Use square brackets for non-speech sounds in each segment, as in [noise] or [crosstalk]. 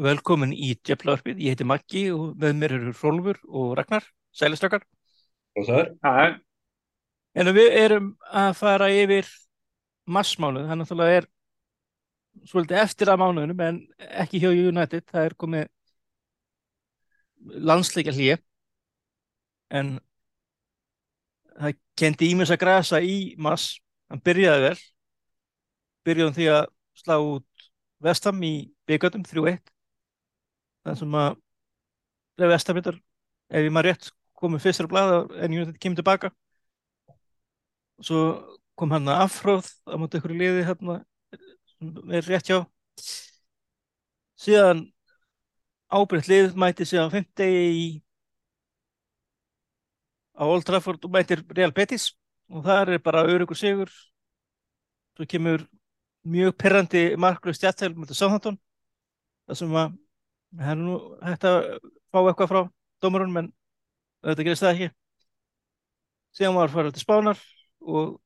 velkomin í Djeflavarpið. Ég heiti Maggi og með mér eru Rólfur og Ragnar, sælistakar. Og það er? Já, En við erum að fara yfir massmánuð, það náttúrulega er svolítið eftir að mánuðunum en ekki hjá United, það er komið landsleikja hlýja en það kendi ímins að grasa í mass, hann byrjaði vel, byrjaði því að slá út vestam í byggjöndum 3-1 það sem að vestamindar, ef ég maður rétt komið fyrstur að blaða en United kemur tilbaka. Svo kom hann að afhróð á móti ykkur liði hérna er rétt hjá. Síðan ábyrgt lið mæti síðan 50 í á Old Trafford og mætir Real Betis. Og það er bara örugur sigur. Svo kemur mjög perrandi marklu stjættel mútið Sáþantón það sem að það er nú hægt að fá eitthvað frá dómarunum en þetta gerist það ekki. Síðan var farið til Spánar og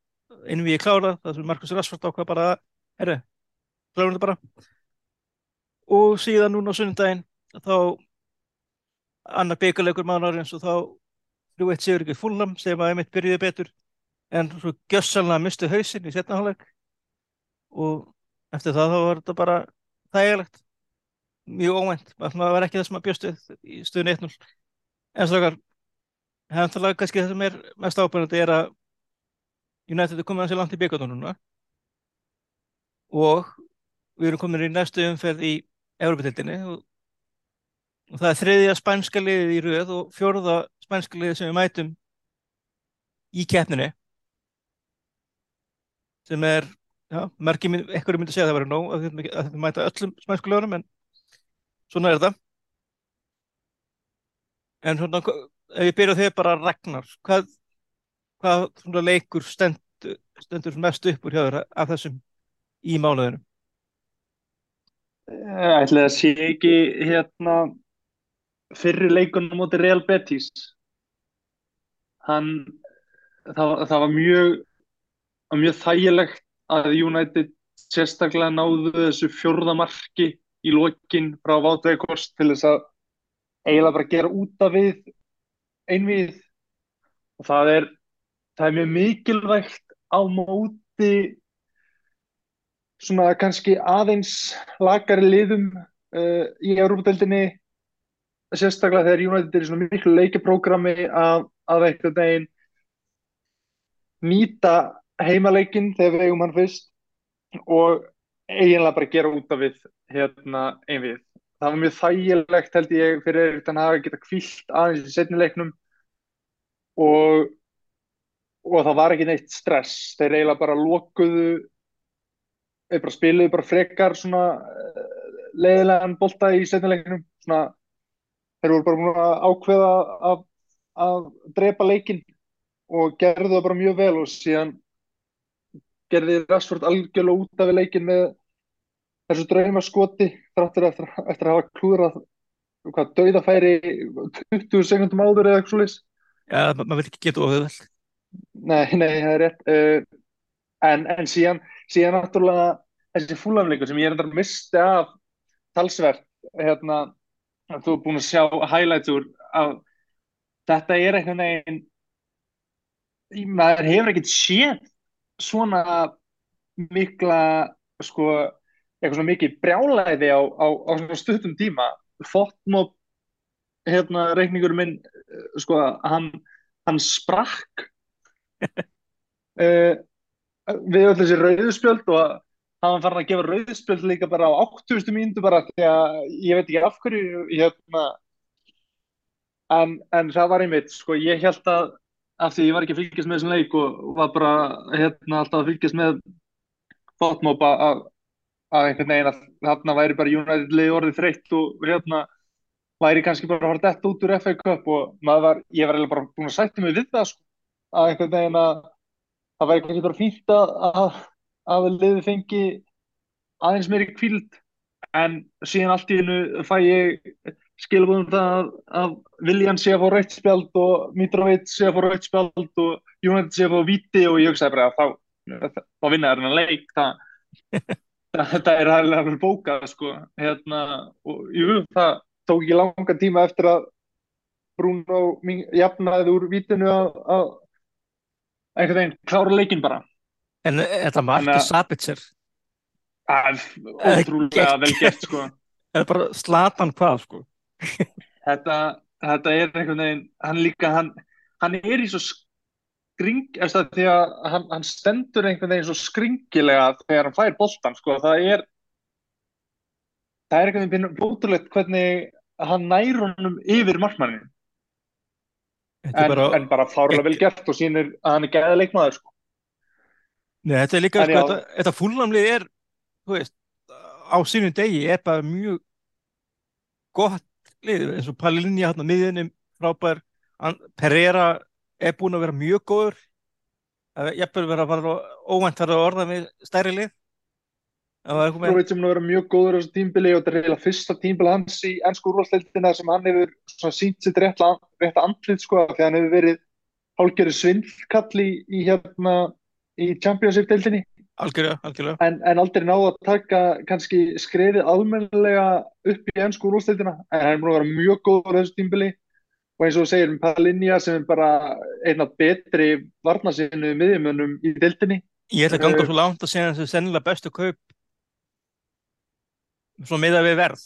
einu við ég klára það sem Markus Rassford ákvað bara herru, klárum þetta bara. Og síðan núna á sunnundaginn þá annar bygguleikur mánarins og þá 3-1 sigur ekki fúlnam sem að einmitt byrjuði betur en svo gjössalna mistu hausinn í setnaháleik og eftir það þá var þetta bara þægilegt mjög óvænt, það var ekki það sem að bjöstu í stuðin 1-0 en strákar hefðanlega kannski það sem er mest ábyrgandi er að United er komið hansi langt í byggandunum núna. Og við erum komin í næstu umferð í Európa-tildinni og, og það er þriðja spænska liðið í rauð og fjóruða spænska liðið sem við mætum í keppninu sem er já, margir ekkur myndi segja að það verður nóg að þetta mæta öllum spænsku liðunum en svona er það. En svona ef ég byrja þau bara Ragnar hvað, hvað leikur stendur, stendur mest upp úr hjá þér af þessum í mánuðinu ætli það sé ekki hérna fyrri leikunum mútið Real Betis. Hann það, það var mjög mjög þægilegt að United sérstaklega náðu þessu fjórðamarki í lokin frá Vátvegkost til þess að eiginlega bara gera út af við einvið og það er, það er mjög mikilvægt á móti svona kannski aðeins lagari liðum uh, í Európa-deldinni sérstaklega þegar United er í svona miklu leikiprógrami að, að eitthvað neginn nýta heimaleikin þegar við eigum hann fyrst. Og eiginlega bara gera út af við hérna einvið. Það var mjög þægilegt held ég fyrir Erik Ten Hag að geta kvilt aðeins í setnileiknum og, og það var ekki neitt stress. Þeir eiginlega bara lokuðu, þeir bara spiluðu bara frekar svona leiðilegan bolta í setnileiknum. Svona, þeir voru bara múin að ákveða að, að drepa leikin og gerðu það bara mjög vel og síðan gerði Rashford algjörlega út af leikin með þessu draumaskoti þráttur eftir, eftir að hafa klúðrað hvað dauðafæri 20 sekundum áður eða eitthvað svolítið Já, maður vil ekki geta ofið vel Nei, nei, það er rétt uh, en, en síðan síðan náttúrulega þessi fúlamleikur sem ég er endar misti af talsverð hérna, þú er búin að sjá highlights úr að þetta er eitthvað neginn maður hefur ekkert séð svona mikla sko, eitthvað svona mikið brjálæði á, á, á stuttum tíma fóttmóp hérna reikningur minn sko, hann, hann sprakk uh, [laughs] við öll þessi rauðspjöld og hann farin að gefa rauðspjöld líka bara á 80. mínútu bara því að ég veit ekki af hverju hérna en, en það var einmitt sko, ég held að af því ég var ekki að fylgjast með þessum leik og var bara hérna alltaf að fylgjast með fótmópa að, að einhvern veginn. Að þarna væri bara United liði orðið þreytt og hérna væri kannski bara að fara dett út úr FA Cup og var, ég var bara búin að sætja mig við það sko, að einhvern veginn að það væri kannski bara fínt að, að, liði fengi aðeins meiri kvíld en síðan allt í hennu fæ ég skilabúðum það að Viljan sé að fá rautt spjald og Mitrovic sé að fá rautt spjald og United sé að fá viti og ég hugsaði bara að þá, þá vinna það en [laughs] leik það, þetta er alveg bókað sko. Hérna, og jú, það tók ekki langa tíma eftir að Bruno mín- jafnaði úr vítinu að, að einhvern veginn klára leikinn bara. En þetta marki Þannig að- Sabitzer, Það er ótrúlega vel gert sko. [laughs] Er bara slatan hvað sko. Þetta, þetta er einhvern veginn hann líka, hann, hann er í svo skring, eftir því að hann, hann stendur einhvern veginn svo skringilega þegar hann fær boltan sko, það er það er einhvern veginn ótrúlegt hvernig hann nær honum yfir markmannin en, bara, en bara fárlega vel gert og sýnir að hann er gæða leikmaður sko. nei, þetta er líka, sko, þetta fúlnamlið er, þú veist, á sínum degi er bara mjög gott lið, eins og Palinja á miðjunum, frábær, Pereira er búin að vera mjög góður, það er jafnvel vera bara óvænt að orða með stærri lið. Mitrovic sem mun að vera mjög góður á þessu tímbili og þetta er eiginlega fyrsta tímbili hans í ennsku úrvalstildina sem hann hefur sínt sitt rétt, rétt andlið sko því hann hefur verið hálfgerður svindkall í, hérna í Championship-deildinni algjörlega, algjörlega. en, en aldrei náðu að taka kannski skrefið almennilega upp í ennsku úrvalstildina en hann er mun að vera mjög góður á þessu tímbili og eins og segir um Palinja sem er bara einn af betri varnasinu miðjumönnum í deildinni Ég ætla að ganga Eh, svo langt að segja þessu sennilega bestu kaup svo miða við verð.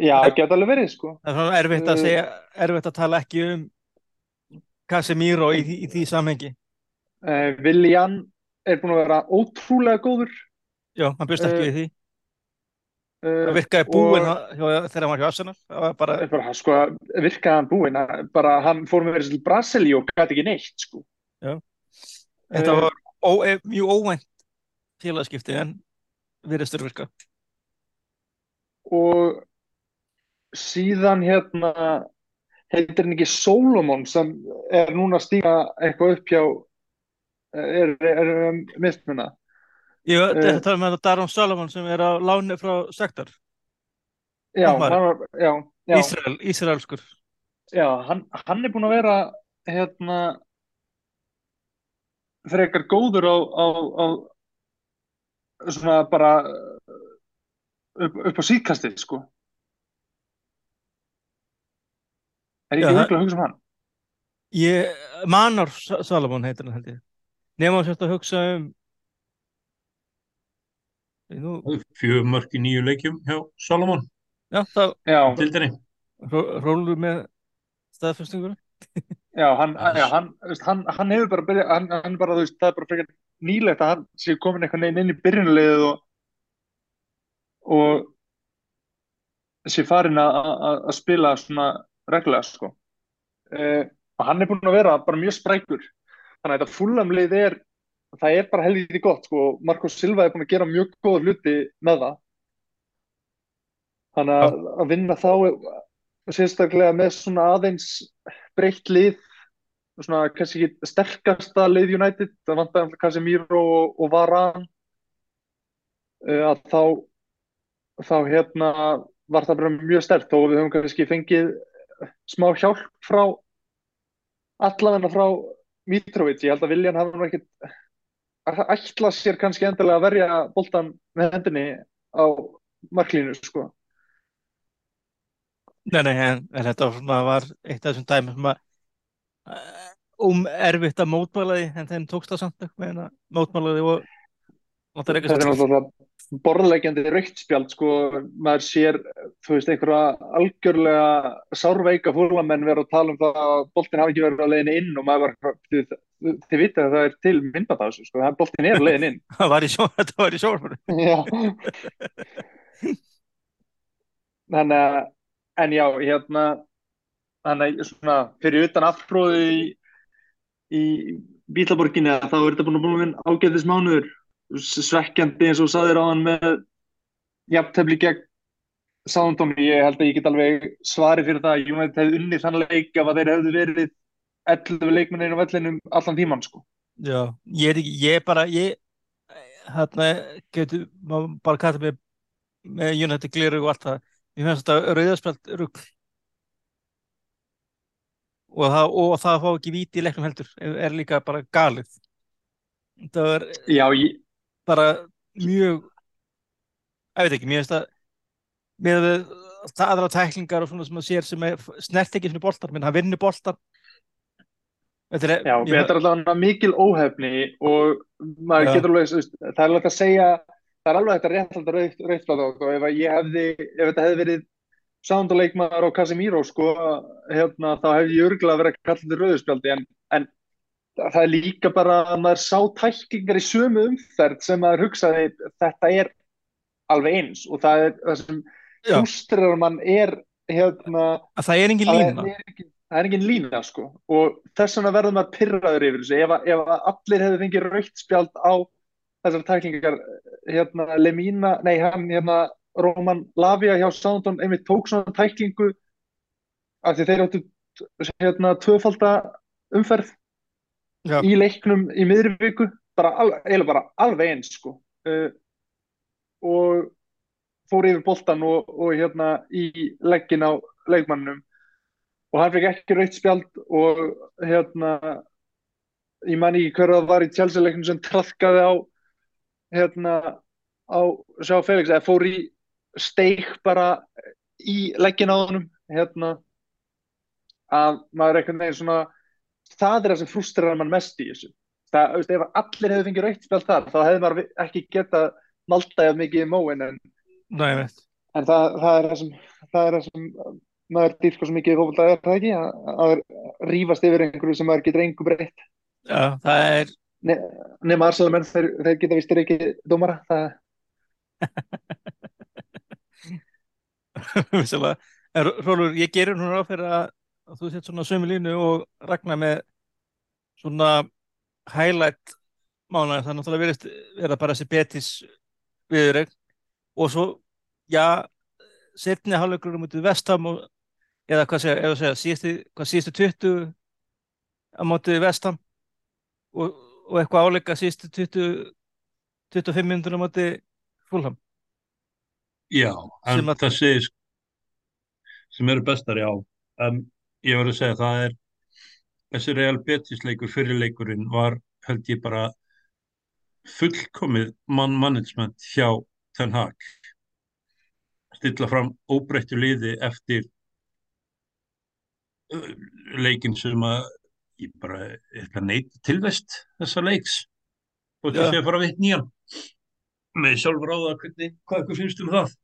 Já, það geta alveg verið sko Það er svona erfitt að Eh, segja, erfitt að tala ekki um Casemiro í, því- í því samhengi. Viljan er búin að vera ótrúlega góður Já, hann byrst ekki Eh, við því. uh, Það virkaði búinn og- hjá, þegar hann var hjá Arsenal. Bara, bara, sko, virkaði hann búinn bara hann fór með þessi til Brasili og gæti ekki neitt sko. þetta Eh, var ó, mjög óvænt félagskipti en virðistur virka. og síðan hérna heitir hann ekki Solomon sem er núna að stíga eitthvað upp hjá er, er, er um, mistmuna Ég Eh. þetta tala með þetta Daron Salomon sem er á láni frá Sektar. já, var- já, já, Ísrael, Ísraelskur. já hann, hann er búinn að vera hérna frekar góður á, á, á svona bara upp, upp á síðkastið sko er ég ekki virkilega að hugsa um hann Ég, Manor Sa- Salomon heitir hann held ég. Nefnum sérst að hugsa um Nú, Fjögur mörk í nýju leikjum hjá Solomon, já, það rólur með staðfestingur. já, hann, Já, hann, hann, hann hefur bara byrjað, hann, hann bara, veist, það er bara frekar nýlegt að hann sé komin eitthvað inn, inn í byrjunliðið og og sé farin að- að að spila svona reglulega, sko. Uh, og hann er búinn að vera bara mjög sprækur þannig að þetta fullamlið er það er bara helviti gott, sko og Marcos Silva er búinn að gera mjög góða hluti með það. Þannig að, að vinna þá sérstaklega með svona aðeins breytt lið svona kannski ekki sterkasta lið United, það vantar alltaf Casemiro og, og Varane uh, að þá þá hérna var það bara mjög sterkt og við höfum kannski fengið smá hjálp frá allavegna frá Mitrovic, ég held að Viljan hafa nú ekkit ætla sér kannski endilega að verja boltan með hendinni á marklínu sko. Nei, nei, en, en þetta var, eitt af þessum dæmi sem að eh, um erfitt að mótmæla því en þeim tókst það samt eitthvað en að mótmæla því og Þetta er náttúrulega borðlegjandi raukt spjald sko, maður sér, þú veist, einhverja algjörlega sárveika fólamenn vera að tala um það að boltin hafi ekki verið á leiðinni inn og maður var, þið, þið vita að það er til þessu, sko, það boltin er á leiðinni inn. [laughs] það var í sjó, þetta var í sjónvarpinu. Já. Þannig að, en já, hérna, þannig að svona fyrir utan afhróði í, í Bílaborginni þá er þetta búin að búin að ágæðis mánuður svekkjandi eins og þú sagðir á hann með jafntefli gegn Southampton, ég held að ég get alveg svari fyrir það að United hefði unnið þann leik ef að þeir hefðu verið 11 leikmennir á vellinum allan tíman sko. Já, ég er ekki, ég er bara, ég, hérna, getur, maður bara kalla mig með United gliru og allt það. Ég finnst þetta rauðarspjald rugl. Og það, og það að fá ekki víti í leiknum heldur, er líka bara galið. Það er Já, ég, bara mjög ég veit ekki, mér finnst það með það aðra tæklingar og svona sem að sér sem er snert ekki svona boltar, menn hann vinnur boltar Þetta er, Já, mér- þetta er allavega mikil óhefni og maður Já. getur alveg, það er alveg að segja, það er alveg hægt að rétthalda rautt, rauttflata og ef að ég hefði, ef þetta hefði verið sándaleikmaður og Casemiro, sko, hérna, þá hefði ég örgulega verið að kalla þetta rauðspjaldi, en, en það er líka bara að maður sá tæklingar í sömu umferð sem maður hugsaði, þetta er alveg eins. Og það er það sem Já. frustrar mann er, hérna, að það er engin lína. er, er, ekki- það er engin lína sko. Og þess vegna verður maður pyrraður yfir þessu. Ef, ef allir hefðu fengið rautt spjald á þessar tæklingar hérna Lemina, nei hann hérna Roman Lavia hjá Soundon einmitt tók svona tæklingu af því þeir áttu hérna tvöfalda umferð Já. í leiknum í miðri viku eiginlega bara alveg eins sko uh, og fór yfir boltan og, og hérna í leggin á leikmannum og hann fekk ekki rautt spjald og hérna ég man ekki hverju það var í Chelsea-leiknum sem trafkaði á hérna á sjá Felix eða fór í steik bara í leggin á honum hérna að maður einhvern veginn svona það er það sem frustrar mann mest í þessu það, veist, ef allir hefðu fengið rautt spjald þar þá hefði maður ekki getað maltaðið mikið í móin en Nei. En það, það er það sem, það er það sem maður dýrka svo mikið í fótbolta er það ekki, að, að rífast yfir einhverju sem maður getur engu breytt. Já, það er Ne, nema Arsenal-menn, þeir, þeir geta vistir ekki dómara. Það, [laughs] vissulega. En Ró- Rólfur, ég gerir núna á fyrir að, að þú sett svona sömu línu og Ragnar með svona highlight mánuðin, það er náttúrulega verið vera bara þessi betis viðurregn og svo, já setni hálfleikur um út vestam og, eða hvað segja, eða segja síðustu, hvað síðustu 20 á mótið vestam og, og eitthvað áleika síðustu 20 25 minnur á mótið fúlham Já, en að- þessi sem eru bestar, já. En ég verður að segja það er þessi Real Betis leikur, fyrirleikurinn var held ég bara fullkomið mann management hjá Ten Hag. Stilla fram óbreyttu liði eftir uh, leikinn sem að ég bara eitthvað neyti tilvest þessa leiks. Og sé að fara vitt nýjan með sjálfur á það hvernig, hvað finnst um það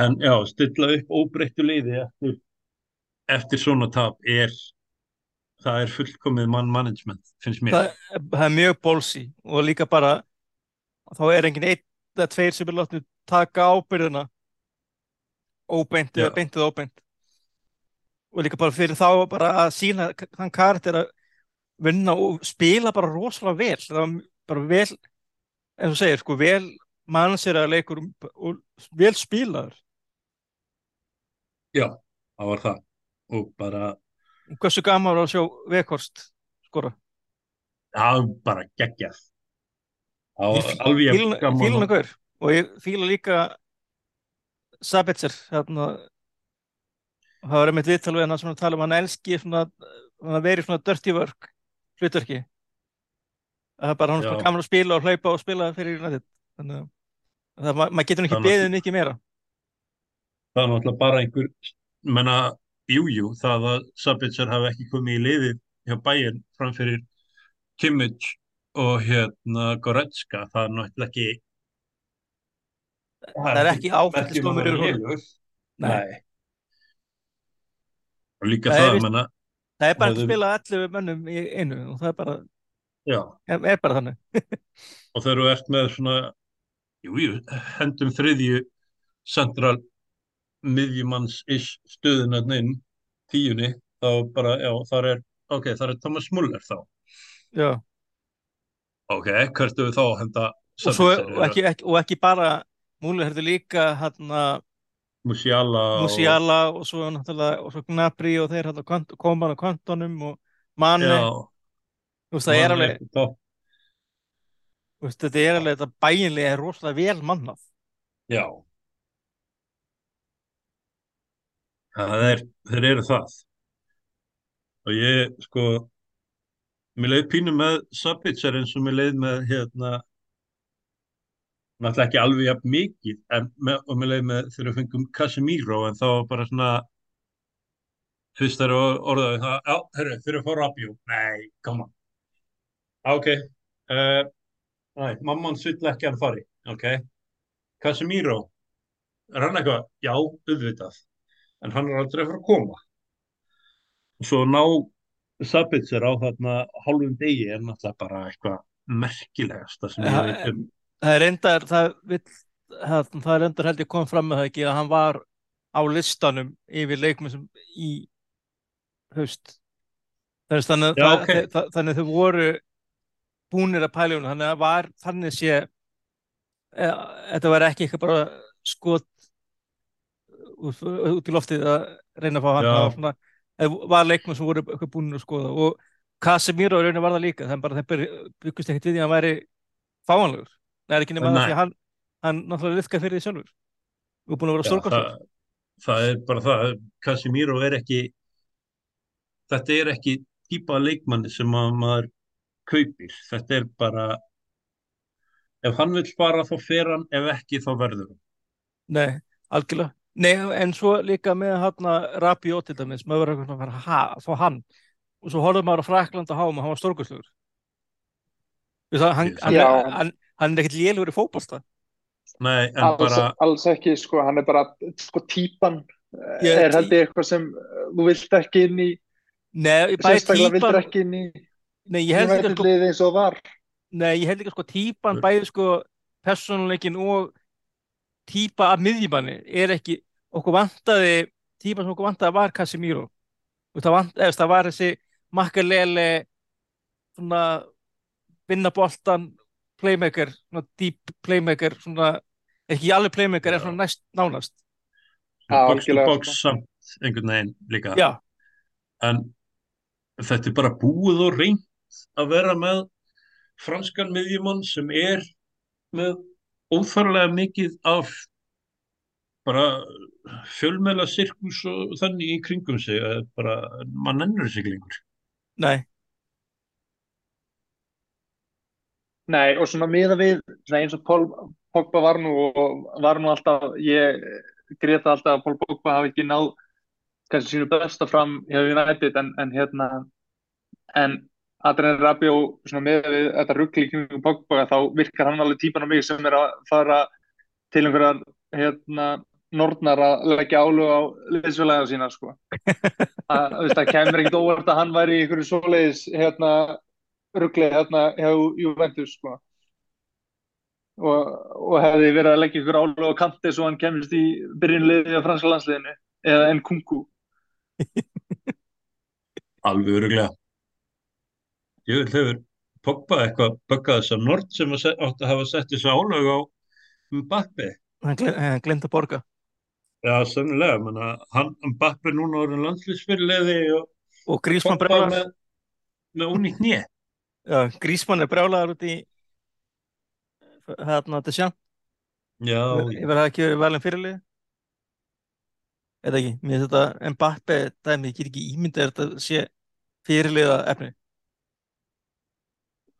en já, stilla upp óbreyttu liði eftir, eftir svona tap er það er fullkomið mann management finnst mér. Það, það er mjög bólsi og líka bara þá er enginn einn eða tveir sem er látnið taka ábyrðina óbeint eða beint eða óbeint. Og líka bara fyrir þá bara að sína þann karakter að vinna og spila bara rosalega vel. Það var bara vel eins og segir sko vel mannsera leikur og vel spilaður? Já, það var það. Og bara, hversu gaman var að sjá Vekhorst skora? Var bara geggjað. Það Ég var fí- alveg jafn fíla gaman fíla og- hana gaur. Og ég fíla líka Sabitzer þarna. Það var einmitt viðtal við hann að tala um hann elski svona, hann að veri svona dirty work hlutverki. Að það er bara hann er Já. svona gaman að spila og hlaupa og spila fyrir United þannig að ma maður getur ekki er beðið mikið meira það er náttúrulega bara einhver menna, jújú, jú, það að Sabitzer hafi ekki komið í liðið hjá Bayern framfyrir Kimmich og hérna Goretzka, það er náttúrulega ekki það er ekki um vera honum. lélegur. Nei. Og líka Það það, er menna, það er bara að spila 11 mönnum í einu og það er bara, er, er bara þannig [laughs] og þegar þú ert með svona, jújú, jú, hendum þriðju central miðjumanns-ish stöðun að inn, tíunni, þá bara, já, þar er, ok, þar er Thomas Muller þá. Já. Ok, hvert við þá að henda og, svo, og, ekki, ekki, og ekki bara múlið herðu líka hann að Musiala og- Musiala og svo náttúrulega og svo Gnabry og þeir hérna kont- koma hann á kontonum og manni, Já, þú veist það er alveg upp á topp. þú veist, þetta er alveg, þetta bæinlega er rosalega vel mannað Já. Það er, þeir eru það. Og ég, sko, mér leið pínu með Sabitzer eins og mér leið með, hérna, náttúrulega ekki alveg jafn mikið en með, og með leið með þegar við fengum Casemiro en þá bara svona fyrst þegar orðaði það já, þeir eru að fá Rabiot nei, come on ok uh, nei, mamman svill ekki að fari. Ok, Casemiro. Er hann eitthvað, já, auðvitað. En hann er aldrei fara að koma. Og svo ná Sabitzer á þarna hálfum degi er náttúrulega bara eitthvað merkilegasta sem ég veit um. það er reyndar það, það, er reyndar held ég kom fram með það ekki að hann var á listanum yfir leikmenn sem í haust þannig, þannig, Já, það, ok. það, þannig þau voru búnir að pæla um þannig að var þannig sé e, þetta var ekki eitthvað bara skot út, út í loftið að reyna að fá hann. Svona, eða var leikmenn sem voru eitthvað búnir að skoða. Og Casemiro í rauninni var það líka. Þannig bara þeir byggust ekkert við því að hann væri fáanlegur. Það er ekki nema það því að hann hann náttúrulega liðka fyrir því sjálfur. Og búin að vera stórkostlegur. það, það er bara það. Casemiro er ekki þetta er ekki típa af leikmanni sem að maður kaupir. Þetta er bara ef hann vil fara þá fer hann ef ekki þá verður hann. Nei, algjörlega. Nei, en svo líka með hann Rabiot til dæmis, maður verður eitthvað að fara ha, fá hann? Og svo horfður maður á Frakland og háum og hann var það, hann, hann, hann, hann, hann er ekkert lélugur í fótbolta. Nei, en alls, bara alls ekki, sko, hann er bara sko típan Ég- er held ég eitthvað sem uh, þú vilt ekki inn í Nei, bæði sérstaklega vildur típan, ekki inn í nei, ég held sko, eins og var. Nei, ég held líka sko típan, bæði sko persónuleikin og típa af miðjumanni er ekki, okkur vantaði, típan sem okkur vantaði var Casemiro. Veist, Það, vant, eða, það var þessi makkalele, svona vinna boltan, playmaker, svona deep playmaker, svona, ekki alveg playmaker, en svona næst nánast. Box to box samt einhvern veginn líka. Já, en þetta er bara búið og reynt að vera með franskan miðjumann sem er með óþarlega mikið af bara fjölmela sirkus og þannig í kringum sig að bara, mann ennur sig lengur. Nei, Nei, og svona miða við svona eins og Pól Pogba var nú og var nú alltaf, ég greta alltaf að Pól Pogba hafi ekki náð kannski sínu besta fram hjá United en, en hérna en Adrian miða við þetta ruggli kringum Pogba þá virkar hann alveg típan á mig sem er að fara til einhverjar hérna nornar að leggja álug á liðsfélaga sína sko. [laughs] Að veist, það kemur ekkert óvart að hann væri í einhverju svoleiðis hérna ruggli hérna hjá Juventus sko. Og, og hefði verið að leggja ykkur álug á kanti svo hann kemist í byrjunliði á franska landsliðinu eða enn kungu alveg öruglega ég vil hefur Pogba eitthvað böggað þess að Nord sem átti að hafa sett þessu álög á Mbappe hann, glem, hann glemt að borga. Já, sennilega, menna, hann Mbappe er núna orðin landslýsfyrirliði og Og Grísmann brjálar, með, með unni knið. já, Grísmann er brjálaður út í hérna Deschamps. Já, Ég verði ekki verið valin fyrirlið. Eða ekki, mér finnst þetta Mbappe dæmi, ég get ekki ímyndið að þetta sé fyrirliða efni.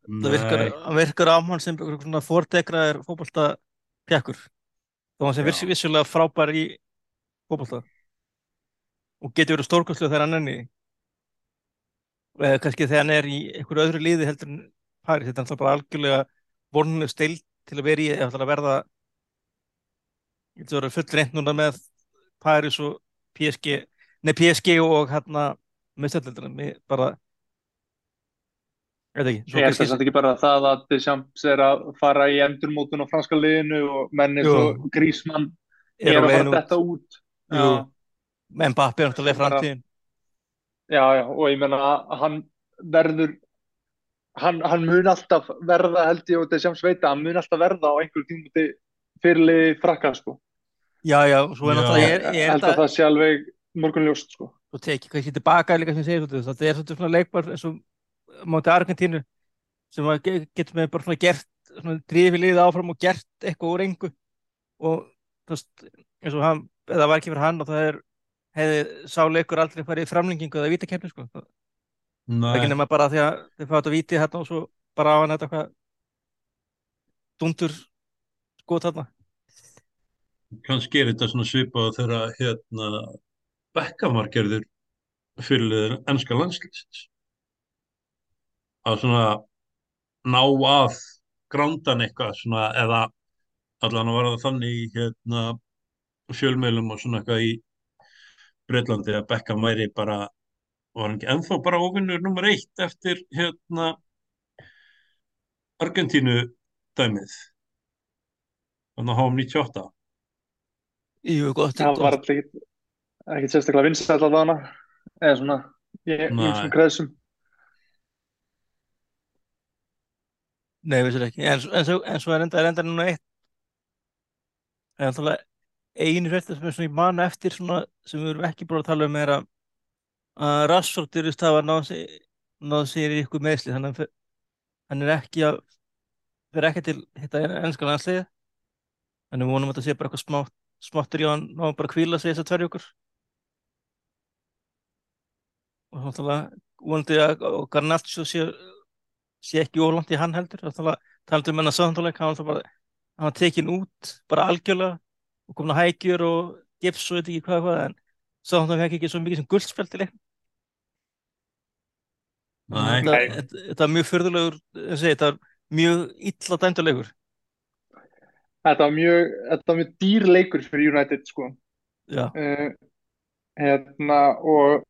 Það virkar, virkar á hann sem fordegraður fótbolta pjakkur. Þó hann sem vissi vissulega frábær í fótbolta. Og getur verið stórkostlega þegar hann enni. Eða kannski þegar hann er í einhverju öðru liði heldur en Paris. Þetta er alltaf bara algjörlega vonuleg stild til að vera í, að verða að vera full reynd núna með Paris og PSG, nei PSG og hérna meðstöldildina, bara ég veit ekki, Ég held kannski- að þetta ekki bara það að Deschamps er að fara í endurmótun á franska liðinu og menn eins Jú. og Grísmann er er að fara út. þetta út. Já, Mbappe er náttúrulega framtíðin já, já, og ég meina að hann verður hann, hann mun alltaf verða held ég og Deschamps veit að hann mun alltaf verða á einhver tímuti fyrirliði frakka sko. Já, já, og svo er náttúrulega ég, held að að það sé alveg morgunljóst sko. Þú tekið kannski tilbaka líka sem segir svolítið, þetta er svona leikbar eins og mátti Argentínu sem getur með bara svona gert svona drifið liðið áfram og gert eitthvað úr engu. Og þú veist, eins og hann, eða var ekki fyrir hann og það er hefði sá leikur aldrei farið framlengingu eða vítakefni sko. það er ekki nei, nema bara því að þið fá þetta víti hérna og svo bara á hann þetta hvað dundur skot þarna. Kannski er þetta svona svipað þegar hérna gerður fyrirliður ennska landslýsins að svona ná að grándan eitthvað svona eða allan að það þannig í hérna fjölmeilum og svona eitthvað í Breitlandi að Beckham væri bara var hann ekki ennþá bara ofinnur nummer eitt eftir hérna Argentínu dæmið? Þannig að háum 98 Jú, gott Það var alltaf ekkit sérstaklega vinsæll allavega eða svona, ég ég sem kreðsum. Nei, vissir ekki, en, en, svo, en svo er enda, er enda núna eitt. En þannig einu fréttir sem er svona í manu eftir svona, sem við erum ekki búin að tala um er að að Rashford er að náða sig, náða sér í ykkur meðsli þannig að hann er ekki að fyrir ekki til hitta ennska landsliði þannig við vonum að þetta sé bara eitthvað smátt smáttur í hann ná hann bara að kvíla sig þessar tverju ykkur og þannig vonandi að og Garnaccio sé, sé ekki ólant í hann heldur. Talandi um hennar sáðanduleik hann var alltaf bara hann var tekin út bara algjörlega og komin að hægjur og gips og veit ekki hvað hvað en sáðanduleik fekk ekki svo mikið sem guldspjald í leik Nei, þetta, er mjög fyrðulegur þetta er mjög illa dæmdulegur Þetta var mjög, mjög dýr leikur fyrir United, sko. já, Uh, hérna, og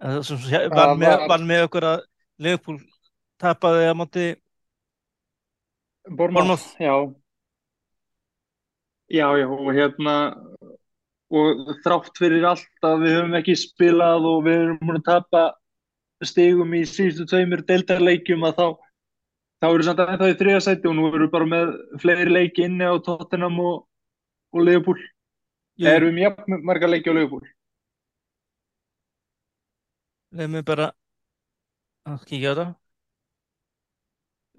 það var- með okkur að Liverpool tapaði á móti Bournemouth. já. Já, já, og hérna, og þrátt fyrir allt að við höfum ekki spilað og við erum múin að tapa stigum í síðustu tveimur deildarleikjum að þá, þá eru samt ennþá í þriða sæti og nú erum við bara með fleiri leiki inni á Tottenham og, og Liverpool. Jú, Erum við jafn marga leiki á Liverpool? Leðum við bara að kíkja á þetta.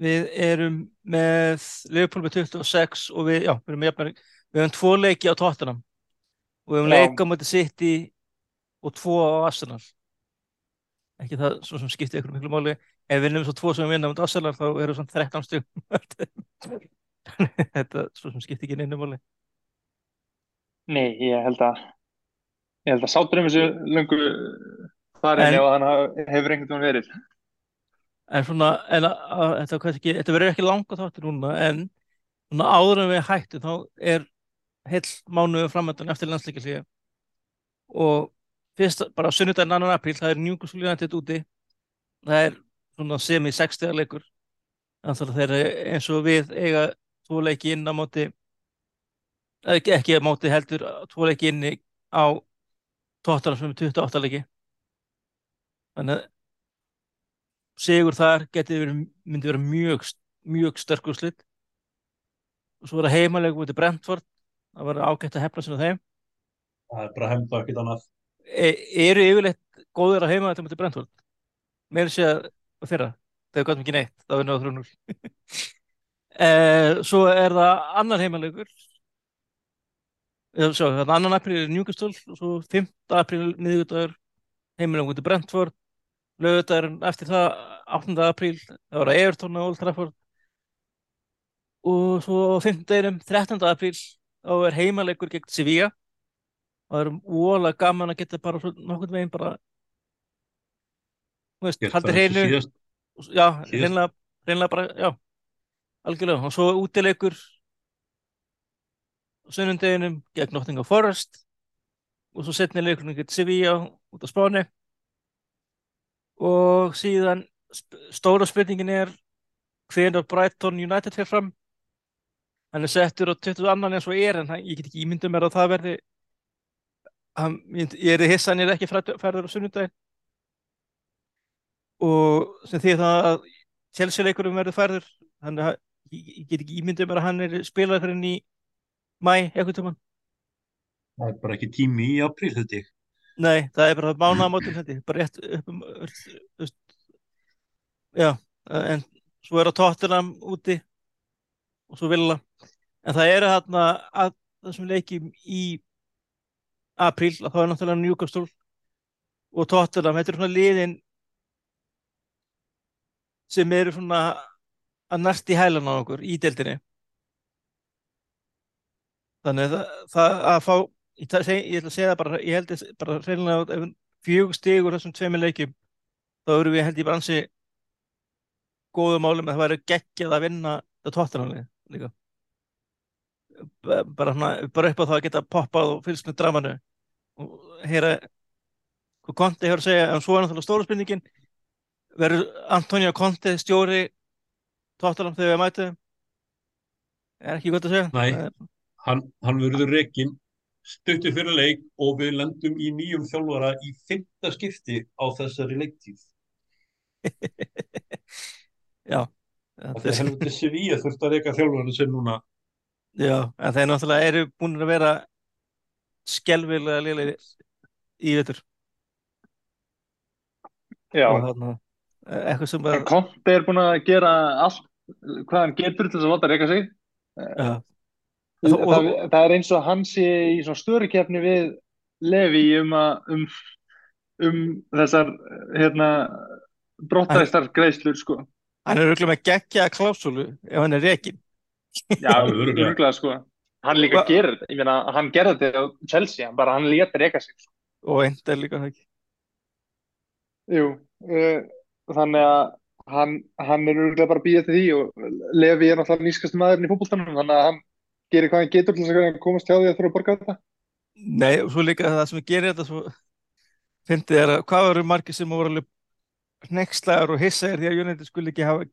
Við erum með Liverpool með 26 og við, já, við erum með jafnari, við höfum tvo leiki á Tottenham og við höfum Já. leika á móti City og tvo á Arsenal. Ekki það svo sem skiptir ykkur miklu máli. Ef við vinnum svo tvo sem við vinnum á Arsenal þá erum við svona 13 stjórn. Þetta svo sem skiptir ekki neinu máli. Nei, ég held að ég held að sátur um þessu löngu farin En- hafi- hefur einhvern veginn verið. En svona, en að, að, þetta, ekki, þetta verður ekki langa þáttur núna, en svona áður en við hættum þá er heill mánuðu framöndan eftir landsleikilíði og fyrst bara sunnudaginn 2. apríl, það er United úti, það er svona semi 60 leikur, þannig að þeir eins og við eiga tvo leiki inn á móti, ekki, ekki á móti heldur, tvo leiki inni á tóttar sem er 28 leiki. Þannig að sigur þar geti verið, myndi vera mjög, mjög sterkur slitt og svo er það heimalega út í Brentford. Það var ágætt að hefna sinna þeim. Það er bara hefnd og ekkert annað. E, eru yfirleitt góður að heima þetta út í Brentford? Meira sé að fyrra þegar gott mikið neitt, þá er náðu [laughs] 3-0 e, svo er það annar heimalegur. Svo, annan apríl er Newcastle og svo 5. apríl miðvikudagur heimilega út í Brentford lögudagurinn eftir það 8. apríl, það var að Everton á Old Trafford og svo á 5. deginum 13. apríl þá er heimalegur gegn Sevilla það er óalega gaman að geta bara svo nokkurn veginn bara þú veist, og hreinu já, hreinlega, bara, já algjörlega, og svo útileikur á sunnundeginum gegn Nottingham Forest og svo setni leikurinn gegn Sevilla út á Spáni og síðan stóra spurningin er hvenær Brighton United fer fram? Hann er settur á 20 annan eins og er en hann, ég get ekki ímyndum mér að það verði hann, ég, ég er hissa hann er ekki færður á sunnudaginn. Og sem því það að Chelsea leikurum verður færður. Þannig að ég, ég get ekki ímyndum mér að hann er spilaður fyrir í mæ eitthvað tímann. Það er bara ekki tími í apríl þetta ég Nei, það er bara mánaðamótin þetta, bara rétt upp um, já, en svo er á Tottenham úti og svo Villa, en það eru þarna að þessum leikjum í apríl, að það er náttúrulega Newcastle og Tottenham, þetta er svona liðin sem eru svona að næst í hælan á okkur í deildinni. Þannig að það, það að fá ég, seg, ég ætla að segja það bara ég held að bara reynilega ef fjögur stigur þessum tveimur leikjum þá erum við held ég bara ansi góðu málum að það væri geggjað að vinna það tóttananlega líka. Bara, hana, bara upp á það að geta poppað og fylgst með dramanu og heyra hvað Conte hefur að segja en svo er náttúrulega stóra spurningin verður Antonio Conte stjóri tóttanam þegar við mætum? Er ekki gott að segja. Nei. Hann, hann verður rekin stuttu fyrir leik og við lendum í nýjum þjálfara í fymta skipti á þessari leiktíð. [laughs] já Það er helviti Sevilla þurft að reyka þjálfarnu sem núna. Já, en þeir náttúrulega eru búin að vera skelvilega lélegir í vetur Já, og þarna eitthvað sem en bara Conte er búin að gera allt hvað hann getur til þess að láta reyka sig. já, Það, Og- það, það er eins og hann sé í svona störikefni við Levi um, að, um, um þessar hérna, brottæstar greiðslur sko. hann er auðvitað með geggja klásúlu ef hann er rekin Já, [laughs] örgulega sko. Hann líka Hva- gerir þetta, ég meina, hann gerði þetta á Chelsea, hann bara, hann lét reyka sig sko. og einn er líka það ekki Jú, uh, þannig að hann, hann er örgulega bara býja til því og Levi er náttúrulega nýskast maðurinn í fótboltanum, þannig að hann gerir hvað hann getur til þess að komast hjá því að þurfa að borga þetta. Nei, og svo líka það sem gerir þetta svo fyndið er að hvað eru margir sem voru alveg hnekslaður og hissaðir því að United skulle ekki hafa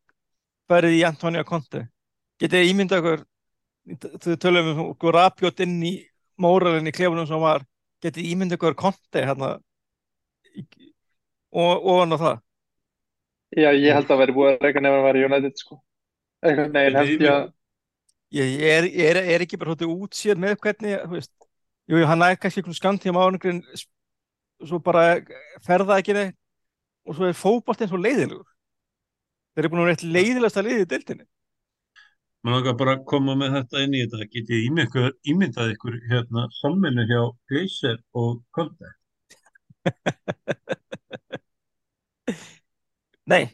farið í Antonio Conte getið þið ímyndað okkur þau tölum um okkur rapjótt inn í móralinn í klefunum sem var getið þið ímyndað okkur Conte hérna og ofan á það Já, ég held að það væri búið að reyka nefn að vera United sko. Eitthvað, nei, Þetta held ég að, ég, er, ég er, er ekki bara hóttið útsér með hvernig þú veist, jú, jú, hann er kannski einhvern skamtíma áningurinn svo bara ferða ekki neitt og svo er fótboltinn svo leiðilegur þeir eru búin að vera eitt leiðilegasta liðið í deildinni Mér langar bara að koma með þetta inn í þetta. Getið ímyndað, ímyndað ykkur hérna samvinnu hjá Gleiser og Konte. [laughs] nei,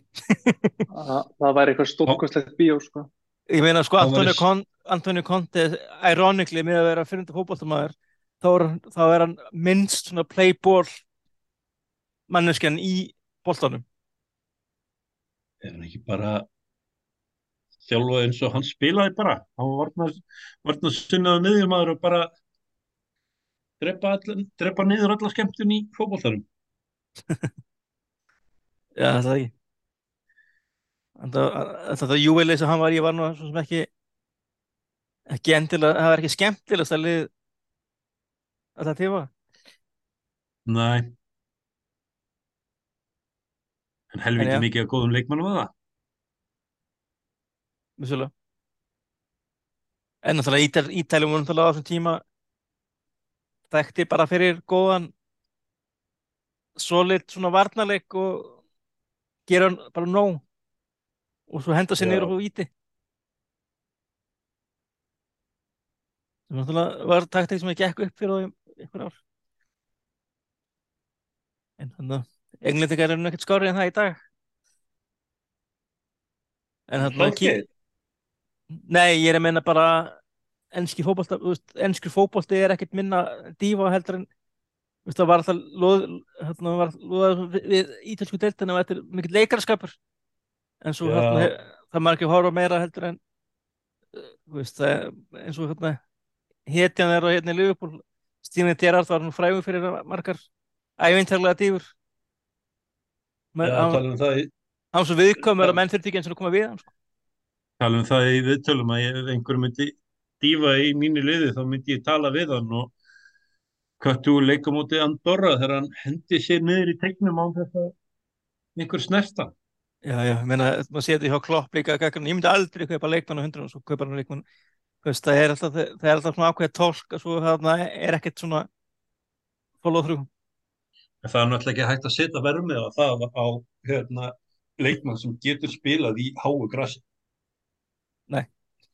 að það væri eitthvað stórkostlegt bíó sko. Ég meina sko Antonio, s- Con, Antonio Conte ironically með að vera fyrir fótboltamæður þá, þá er hann minnst svona playball manneskjan í boltanum Er hann ekki bara þjálfað eins og hann spilaði bara? Hann var varnar sinnaðu miðjumæður og bara drepa, all, drepa niður alla skemmtun í fótbolltarum. [laughs] Já, það er ekki. Þetta júvelið sem hann var í var nú svo sem ekki ekki endilega, það var ekki skemmtilegast að lið alltaf tíma. Nei. En helviti En já. mikið af góðum leikmannum að það. Vissulega. En náttúrulega Ítaljum voru náttúrulega á þessum tíma þekkti bara fyrir góðan solid svona varnarleik og gera hann bara nóg og svo henda sér niður og víti. sem náttúrulega var taktik sem ekki gekk upp fyrir einhver ár. En þannig að englendingar eru nú ekkert skárið en það í dag. En þannig að Hrókið. Nei, ég er að menna bara þú veist, enski fótbolti er ekkert minna dífa heldur en það var alltaf loð, hérna, var loðað við, ítölsku deildina og þetta er mikill leikarskapur en svo hérna, það maður ekki horfa meira heldur en þú veist, það eins og hérna hetjan er og hérna í Liverpool Stíni Gerrard var nú frægur fyrir margar ævintarlega í, hann var svo viðkomur að menn þurfti ekki eins og koma við hann sko. tala um það í viðtölum að ef einhver myndi dífa í mínu liði þá myndi ég tala við hann og köttu úr leika móti Andorra þegar hann hendi sér niður í tegnum án þess að einhver snerta. Já, já, ég meina, maður sé þetta hjá Klopp líka ég myndi aldrei kaupa leikmann á hundrun og svo kaupa hann leikmann. Þú veist, það er alltaf, það er alltaf svona ákveðið tólk og svo þarna er ekkert svona follow through. Það er náttúrulega ekki hægt að setja vermið á það á hérna, leikmann sem getur spilað í háu grassi.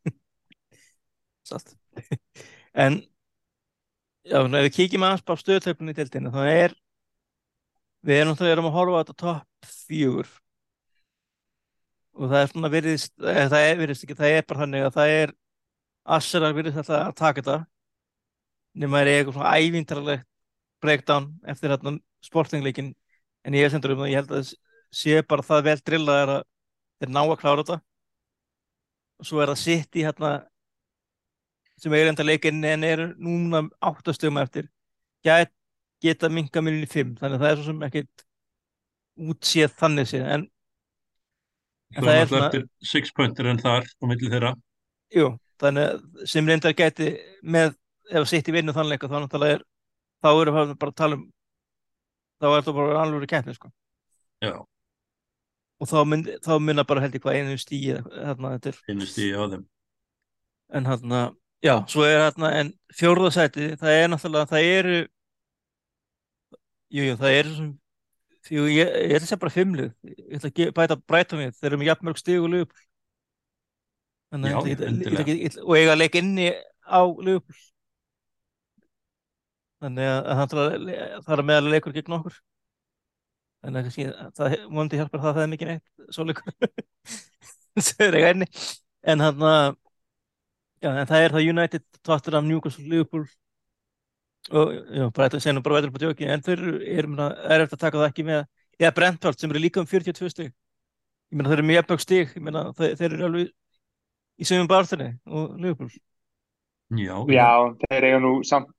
[laughs] satt. en já, ef við kíkjum aðeins á stöðtöflunni í deildinu þá er við erum erum að horfa á þetta topp fjögur og það er svona virðist, eh, það er virðist ekki, það er bara þannig að það er Arsenal virðist alltaf að taka þetta. Nema er eitthvað svona ævintarlegt breakdown eftir hérna sportingleikin en ég er sendur um það, ég held að sé bara það vel drillaðar að þeir ná að klára þetta. Og svo er það sitt í hérna sem er enda leikin en eru núna áttastöðum eftir. Get, geta minga minni fimm þannig að það er svo sem ekkit útséð þannig séð. En, en það er eftir six pointer en þar á milli þeirra. jú, þannig sem reyndar geti með ef sitt í vinnu þá náttúrulega er þá eru við bara að tala um þá er þetta bara alveg keppni sko og þá, mynd, þá minna bara held ég hvað einu stíi hérna er einu stíði á þeim. en hérna, já, svo er hérna en fjórðasæti, það er náttúrulega það eru jú, jú, það eru jú, ég, ég ætla að segja bara fimmlið ég ætla að bæta Brighton við, þeir eru með jafnmörg stig og Þannig, ætla- og eiga að leika inni á Liverpool. Þannig að, að það það er meðal leikur gegn okkur. Þannig að kannski, það vondi hjálpar það að það er mikið neitt svo leikur. Sem er eiga inni. En hann að en það er það United, Tottenham, Newcastle, Liverpool já, bara þetta senum bara veitur på djóki, en þeir eru, er, er eftir að taka það ekki með, eða Brentford sem eru líka um 42 stig ég meina þeir eru með jafnmörg stig, ég meina þeir, þeir eru alveg í sögum barðinni og Liverpool Já, Já, þeir eiga nú samt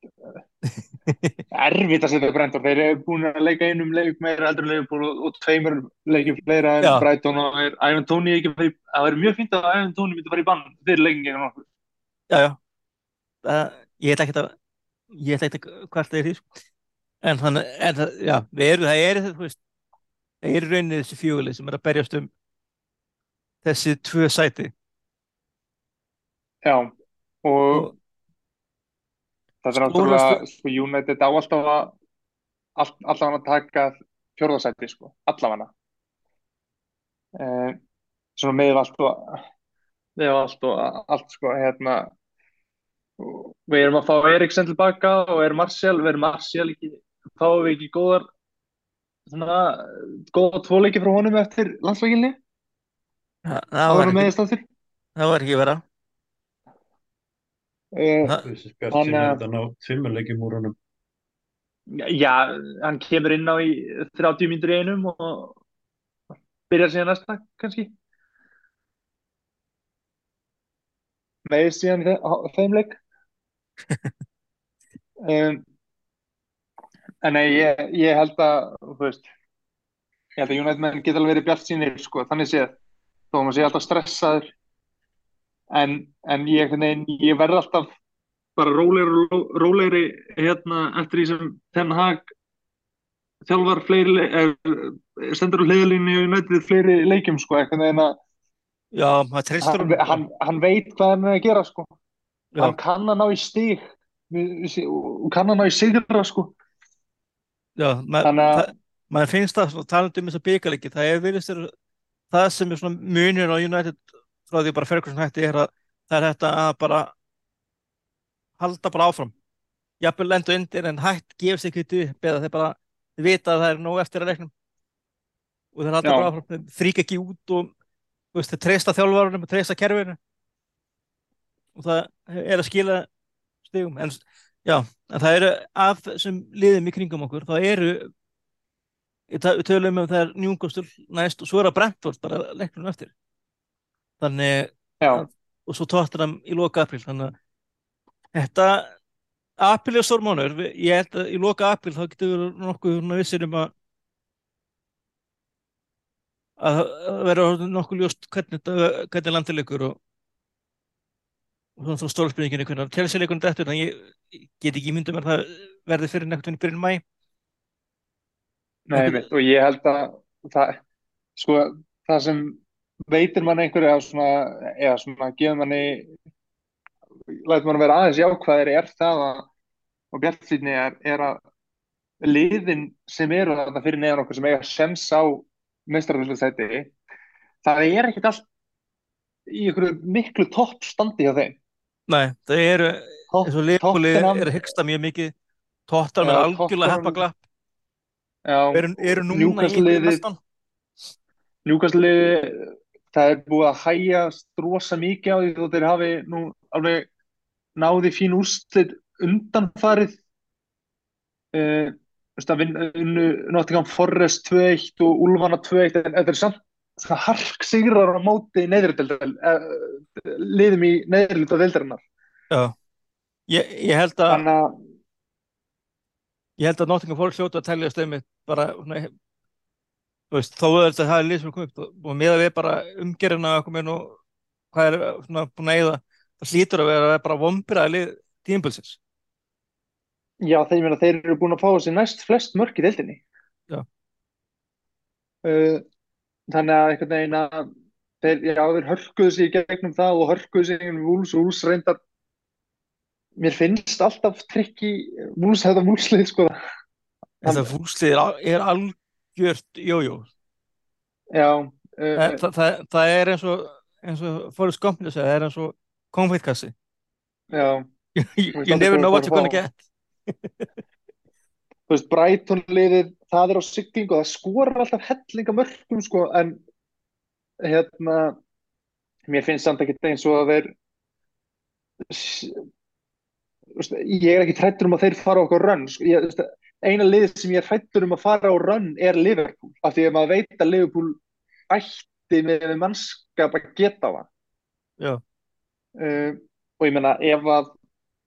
[laughs] erfitt að setja Brentford. Þeir eru búin að leika einum leik meira heldur en Liverpool og, og tveimur leikjum fleira en. Brighton og er ekki að fara í, það verður mjög fínt að Ivan Toney myndi fara í bann fyrir leikin gegn okkur. Já, já það, ég ætla ekki að ég ætla ekki að hvert það er því sko. en þannig, en það, já, við erum það er þú veist, það er rauninni þessi fjöguleg sem er að berjast um þessi tvö sæti Já, og og það er náttúrulega, sko, United á alltaf að all, allavega að taka fjórðasæti, sko, allavega. Eh, svona með allt og með allt og allt, sko, hérna við erum að fá Eriksen tilbaka og er Martial, við erum Martial ekki, fáum við ekki góðar svona, góða tvoleiki frá honum eftir landsleikinni, það, það var með ekki, það var ekki vera Eh, það, þessi spjart Hann, sem er eh, þetta ná tveimurleikjum úr honum. Já, hann kemur inn á í 30 mínútur í einum og byrjar síðan næsta kannski. Meiðist síðan í þe- á- þeim leik. Um, en nei, ég, ég held að, þú veist, ég held að United menn geta alveg verið bjart sínir, sko, þannig séð. Þó að maður sé alltaf stressaður. En, en ég, ég verð alltaf bara rólegri, rólegri hérna eftir því sem Ten Hag þjálfar fleiri le- stendur á hliðalínu í United fleiri leikjum sko einhvern veginn að já, hann, hann, hann veit hvað hann er að gera sko Já. hann kann að ná í við- og kann að ná í sigra sko. Já, maður, það, maður finnst það talandi um þess að byggalegi það er þér það sem er svona munir á United frá því bara Ferguson hætti er að það er þetta að bara halda bara áfram. Jafnvel lendu undir en hætt gefst ekki upp eða þeir bara vita að það er nóg eftir að leiknum. Og þeir halda Já. bara áfram þeir þríka ekki út og veist, þeir treysta þjálfarunum og treysta kerfinu og það er að skila stigum. En já, en það eru af þessum liðum í kringum okkur þá eru við tölum um það er Newcastle næst og svo er það Brentford bara leiknum eftir. Þannig já, og svo Tottenham í loka april þannig að þetta april er stórmánur ég held að í loka april þá getur við nokkuð vissir um að að orðið nokkuð ljóst hvernig, hvernig landilegur og, og svona svona stórspurningin hvernig telsileikunum þetta en ég, ég get ekki myndið mér að það verði fyrir nekkuð í byrjun mæ nei mitt og ég held að það, sko, það sem veitir mann einhverju eða svona, gefur manni lætur mann vera aðeins jákvæðir er það að og bjartsýnni er, er að liðin sem eru þarna fyrir neðan okkur sem eiga sens á meistarafélagssæti það er ekkert allt í einhverju miklu topp standi hjá þeim Nei, það eru eins og Tottenham- er að hyggsta mjög mikið. Er Já, algjörlega heppaglapp eru, eru núna í mestan Newcastle það er búið að hægjast rosa mikið á því þó þeir hafi nú alveg náði fín úrslit undanfarið. Uh, unnu Nottingham Forest 2-1 og Úlfana 2-1 en þetta er samt hark sigrar á móti uh, liðum í neðrilda deildarinnar Já, ég, ég held að þannig að ég held að Nottingham fólk hljóta að telja stöðmið bara svona, veist, þó er þetta að það er lið sem er komið upp og, og meða við bara að inn og hvað er svona búin að eigða það hlýtur að vera bara vombiraði lið tímpulsins Já, þeir, meina, þeir eru búin að fá þessi næst flest mörk í deildinni. Já. Uh, þannig að einhvern veginn að þeir, já, þeir hörkuðu sig í gegnum það og hörkuðu sig í gegnum Vúls og Vúls reyndar mér finnst alltaf trikk í Vúls hefða Vúlslið sko. Þetta fúlslið er, er algjört jójó. Já, uh, það, það, það er eins og eins og myndi segja, það er eins og konfeitkassi já. [laughs] You, you never know what you're gonna get [laughs] þú veist, Brighton liðið það er á siglingu og það skorar alltaf hellinga mörkum sko en hérna mér finnst samt ekki eins og að þeir veist, ég er ekki hrættur um að þeir fara á okkur run sko. ég, veist, eina liðið sem ég er hrættur um að fara á run er Liverpool af því að maður veit að Liverpool ætti með mannskap að geta það Já. uh, og ég meina ef að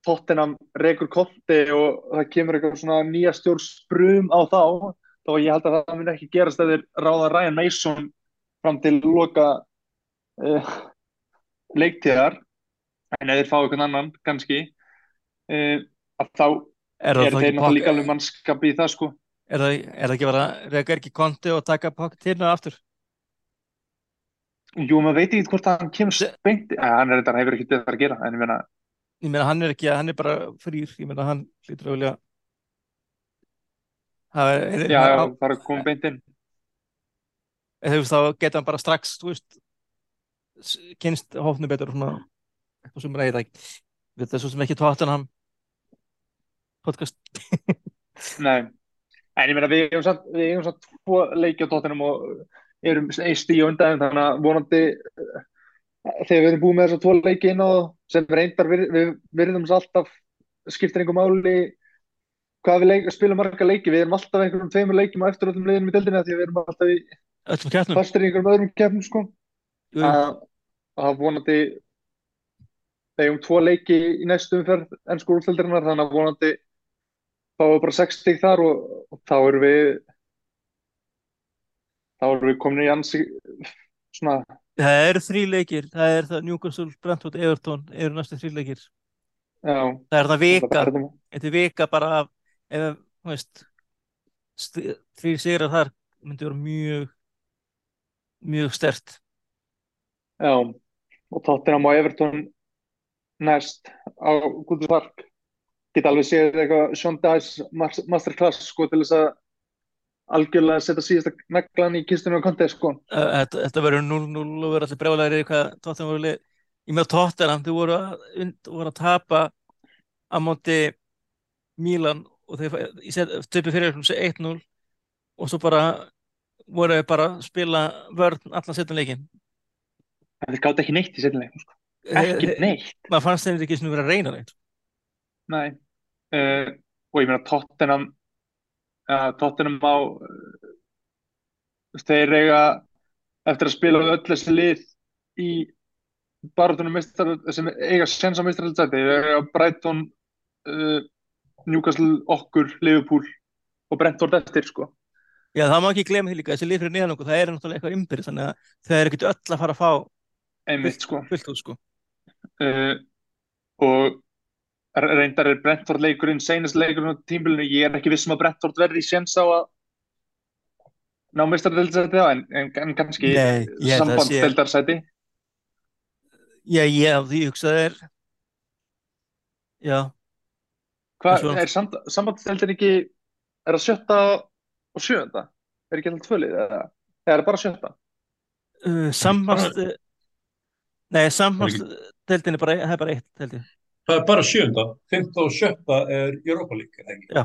Tottenham rekur konti og það kemur eitthvað svona nýja stjórn sprum á þá þá ég held að það mun ekki gerast að þeir ráða Ryan Mason fram til loka uh, leiktíðar. En ef þeir fá einhvern annan kannski uh, að þá er er þeir náttúrulega líka alveg mannskap í það sko. Er það, er það ekki bara reyka ekki konti og taka pokketinu aftur? Jú, maður veit ekki hvort að hann kemur spengt Æ, hann er þetta hefur ekki þetta að gera en ég meina, ég meina hann er ekki, hann er bara frýr. Ég meina hann hlýtur að vilja það er, er, já, það er að koma beint inn. Þú veist þá geta hann bara strax þú veist kynst hófnu betur svona eitthvað sem reyða ekki. Þetta er svo sem ekki tóttan podcast. [laughs] Nei, en ég meina við eigum samt, við eigum samt tvo leiki á tóttinum og erum eist í undan þannig að vonandi þegar við erum búið með þess að tvo leiki inn og sem reyndar við, við virðum alltaf skiptir einhver máli hvað við leik, spilum marga leiki. Við erum alltaf einhverjum tveimur leikjum á eftir öllum liðinum í deildinni af því við erum alltaf í fastir í einhverjum öðrum keppnum sko. Að vonandi við eigum tvo leiki í næstu umferð ennsku úrþeldarinnar þannig að vonandi fáum við bara 6 stig þar og, og þá erum við þá erum við komin í ansi svona, það eru þrý leikir. Það er það Newcastle, Brentford, Everton eru næstu þrý leikir. Já. Það er það vika. þetta er vika bara af ef, veist st- því sigrar þar myndi vera mjög mjög stert já. Og Tottenham og Everton næst á Park. Geta alveg séð eitthvað Sean Dice mas- masterclass sko til þess að algjörlega setja síðasta naglan í kistunum og kontið sko. Þetta, þetta verður 0-0 og verður allir brjálæri hvað Tottenham voru lið ég með Tottenham, þau voru að, voru að tapa á móti Milan og þeir stöpu fyrir 1-0 og svo bara voru þau bara að spila vörn allan setjum leikin en þeir gátt ekki neitt í setnilegum sko. ekki neitt. Maður fannst þeim ekki sem verið að reyna neitt. Nei, uh, og ég meina Tottenham uh, Tottenham á uh, þeir eiga eftir að spila við öll þessi lið í barátunum meistar sem eiga sens á meistaraldsæti þeir eiga Brighton uh, Newcastle, okkur, Liverpool og Brentford eftir sko. Já, það má ekki glemja því líka, þessi lið fyrir neðan okkur, það er náttúrulega eitthvað ymbir, þannig að þau eru ekkert öll að fara að fá einmitt sko. fullt út, sko. uh, og reyndar er Brentford leikurinn seinast leikurinn á tímbilinu, ég er ekki viss um að Brentford verði í sens á að ná meistaraldsæti á en, en, en kannski það sambandsdeldarsæti já, ég, því hugsaði er, já, Hvað er samband, sambandsdeildin ekki er það sjötta og sjöunda? Er ekki alltaf tvölið eða er það bara sjötta? uh, sambast, nei, sambandsdeildin er bara, það er bara eitt, held ég. Það er bara sjönda, fymta og sjötta er Europa League, er það ekki? Já.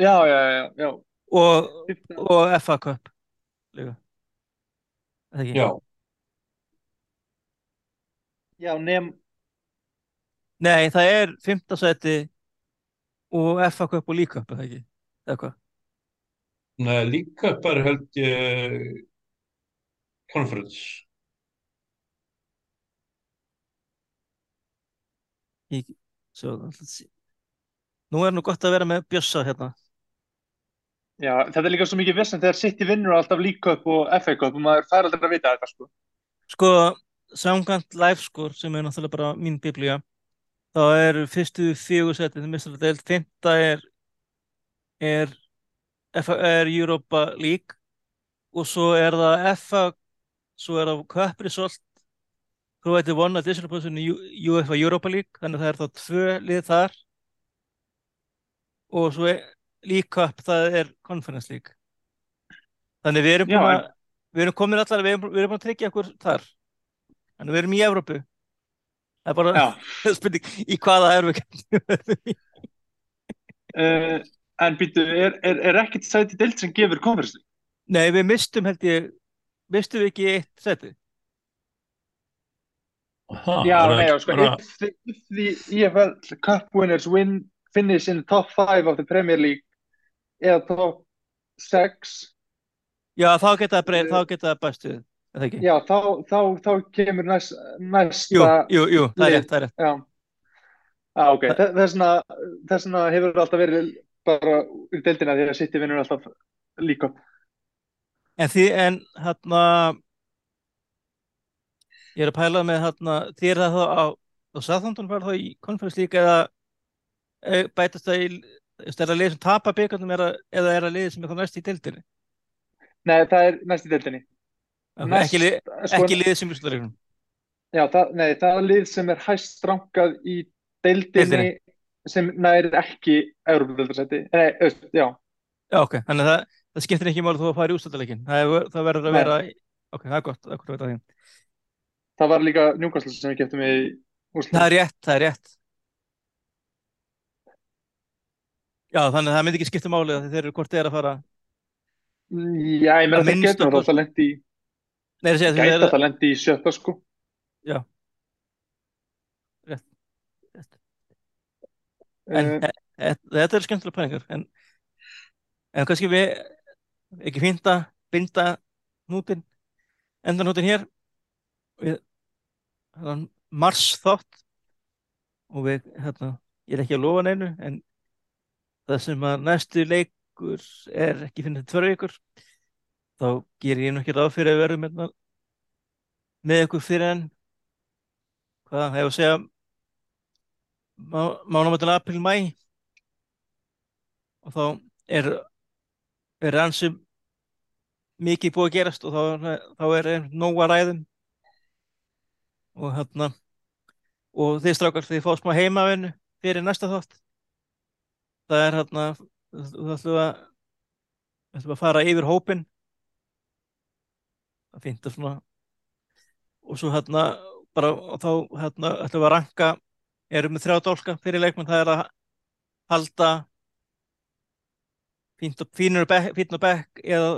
Já, já, já, já. Og, og FA Cup, líka. Er Það ekki? Já, Já, nefn, Nei, það er fimmta sæti og FA Cup og League Cup, eða ekki? Eða hvað? Nei, líka bara held ég conference. Í, svo, nú er nú gott að vera með Bjössa hérna. Já, þetta er líka svo mikið vissend þegar City vinnur alltaf League Cup og FA Cup og maður fær aldrei að vita þetta sko. Sko, samkvæmt livescore sem er náttúrulega bara mín biblía, þá er fyrstu fjögur setið mistarlega deild, fymta er, er, FA, er Europa League og svo er það FA, svo er það Cup Result, Croatia One Additional Position U- UEFA Europa League, þannig að það er þá tvö lið þar og svo League Cup, það er Conference League. Þannig við erum Já, við erum komin allar, við erum, við erum að tryggja okkur þar. Þannig við erum í Evrópu. Það er bara [laughs] spurning í hvaða Evrópu uh, [laughs] en býtu, er, er, er ekkert sæti deild sem gefur conference? League? Nei, við mistum held ég, mistum við ekki eitt seti. Aha, Já, nei, sko, bara- if the, if the EFL Cup winners win, finish in the top 5 of the Premier League eða top 6 Já, þá geta það breyð, Eh, þá geta það er það ekki? já, þá, þá, þá kemur næst, Jú, næsta jú, jú, það er rétt, það er rétt. Já, já ok, Þe- þess vegna hefur það alltaf verið bara í deildina því að City vinnur alltaf líka En því, en hérna, ég er að pæla með því er það þá á, á Southampton var þá í Conference League eða e, bætast það í, er það lið sem tapa byggarnum eða, er það lið sem er þá næst í deildinni? Nei, það er næst í deildinni Næst- ekki, lið, sko, ekki lið sem úrslutareiknum. já, það, Nei, það er lið sem er hæst rankað í deildinni Deildinni. sem nær ekki Európa-deildarsæti Nei, já, Já, ok, þannig að það, það skiptir ekki máli þú að fara í úrslutaleikin. Það, það verður að Nei. vera, ok, það er gott, það er gott að vita því. Það var líka Newcastle sem við keftum í Það úrslit er rétt, það er rétt. Já, þannig að það myndi ekki skipta máli að þeir eru hvort þeir eru að fara. Já, ég meina Að þeir minnsta getur kosti- alltaf lendi í Nei, ég segi að þeir gæti eru, alltaf lendi í sjötta sko já. Rétt, rétt. En Eh, e- e- þetta eru skemmtilega pælingar, en, en kannski við ekki fínt að binda nútin, enda nútin hér við mars þátt og við, hérna, ég er ekki að lofa neinu, en það sem að næstu leikur er ekki finnst tvör vikur, þá gerir ég nú ekki ráð fyrir að verðum hérna, með ykkur fyrir en hvað, hefur að segja mánamöndin april, mæ og þá er er ansi mikið búið að gerast og þá, þá er nóg að ræðum og hérna og þið strákar þið fá smá heimavinnu fyrir næsta þátt. Það er hérna þú ætlum að við ætlum að fara yfir hópin það finnst það svona. Og svo hérna bara þá hérna ætlum við að ranka erum með þrjá dólka fyrir leikmenn það er að halda fínur bekk eða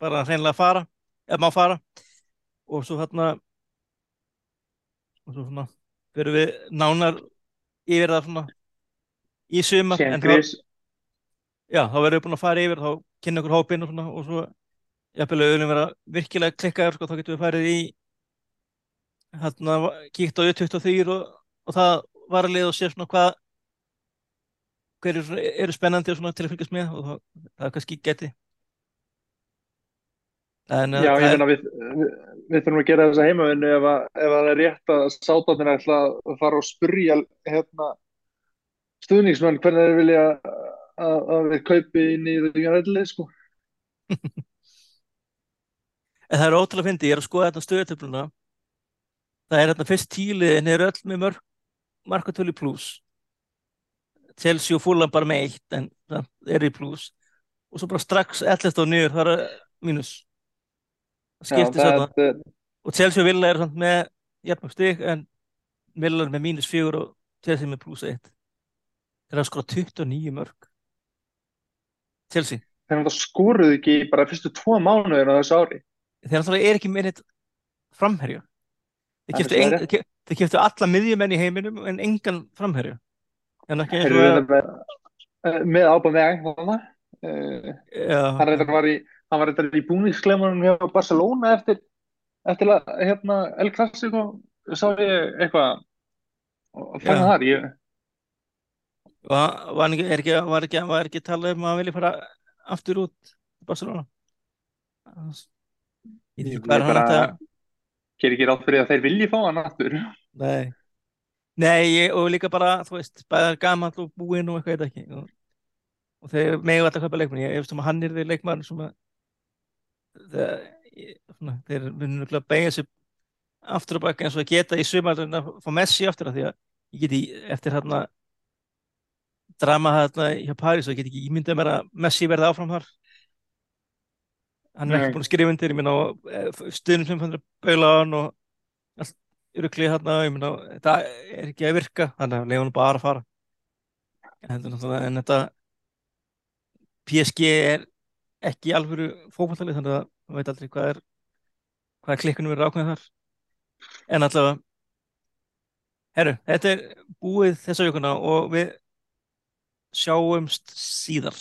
bara hreinlega fara eða má fara. Og svo hérna og svo svona fyrir við nánar yfir það svona í þá, Gris já, þá verðum við búin að fara yfir þá kynna okkur hópinn og svona og svo jafnvel við viljum vera virkilega klikkaður sko, þá getum við farið í hérna kíkt á U23 og, og það var að liða og sé svona hvað hverju eru spennandi og svona til að fylgjast með og það, það kannski geti. En Já, það ég meina við, við, við þurfum að gera þessa heimavinnu ef, að, ef að það er rétt að sátátin ætla að fara og spurja hérna, stuðningsmenn hvernig þeir vilja að, að við kaupi inn í ræðileg sko. en það er ótrúlega fyndi, ég er að skoða þetta stöðutöfluna. Það er hérna fyrst tíliðin er öll með mörg markatölu pluss Chelsea og Fulham bara með eitt en það er í pluss og svo bara strax 11 og niður það er mínus Já, svona er, og Chelsea og Villa er samt með jafnmörg stig en Villa er með mínus 4 og Chelsea með pluss 1 þeir hafa skora 29 mörg Chelsea. Þeir skoruðu ekki bara fyrstu tvo mánuðin á þessu ári. þeir er ekki með neitt framherja. Þeir keftu alla miðjumenn í heiminum en engan framherja. En ekki eru reyndar með, uh, með Aubameyang þarna. Uh, Já, hann reyndar var í, hann var reyndar í búningsklemunum hjá Barcelona eftir, eftir að, hérna, El Clasico, sá ég eitthvað, og fann það þar, ég, var, ekki, er ekki, var, ekki, var ekki talað um að vilja fara aftur út Barcelona? Ég veit hvað hann þetta ger ekki ráð fyrir að þeir vilji fá hann aftur. Nei, Nei ég, og líka bara, þú veist, bæðar gamall og búinn og eitthvað veit ekki. Og, og þeir megu alltaf kaupa leikmenn. Ég eftir að hann er þeir leikmann sem að þeir munum að beigja sér aftur og baka eins og að geta í sumar að fá Messi aftur af því að ég geti eftir hérna drama hérna hjá París og ég get ekki ímyndað mér að Messi verði áfram þar. Hann er ekki búinn að skrifa undir ég minna og stuðnum sem fann að baula á hann og allt ruglið hérna ég minna þetta er ekki að virka þannig að hann bara að fara. En þetta PSG er ekki alvöru fókbaltalið þannig að maður veit aldrei hvað er hvað er klikkunum verið ákveðið þar. En allavega herru, þetta er búið þessa vikuna og við sjáumst síðar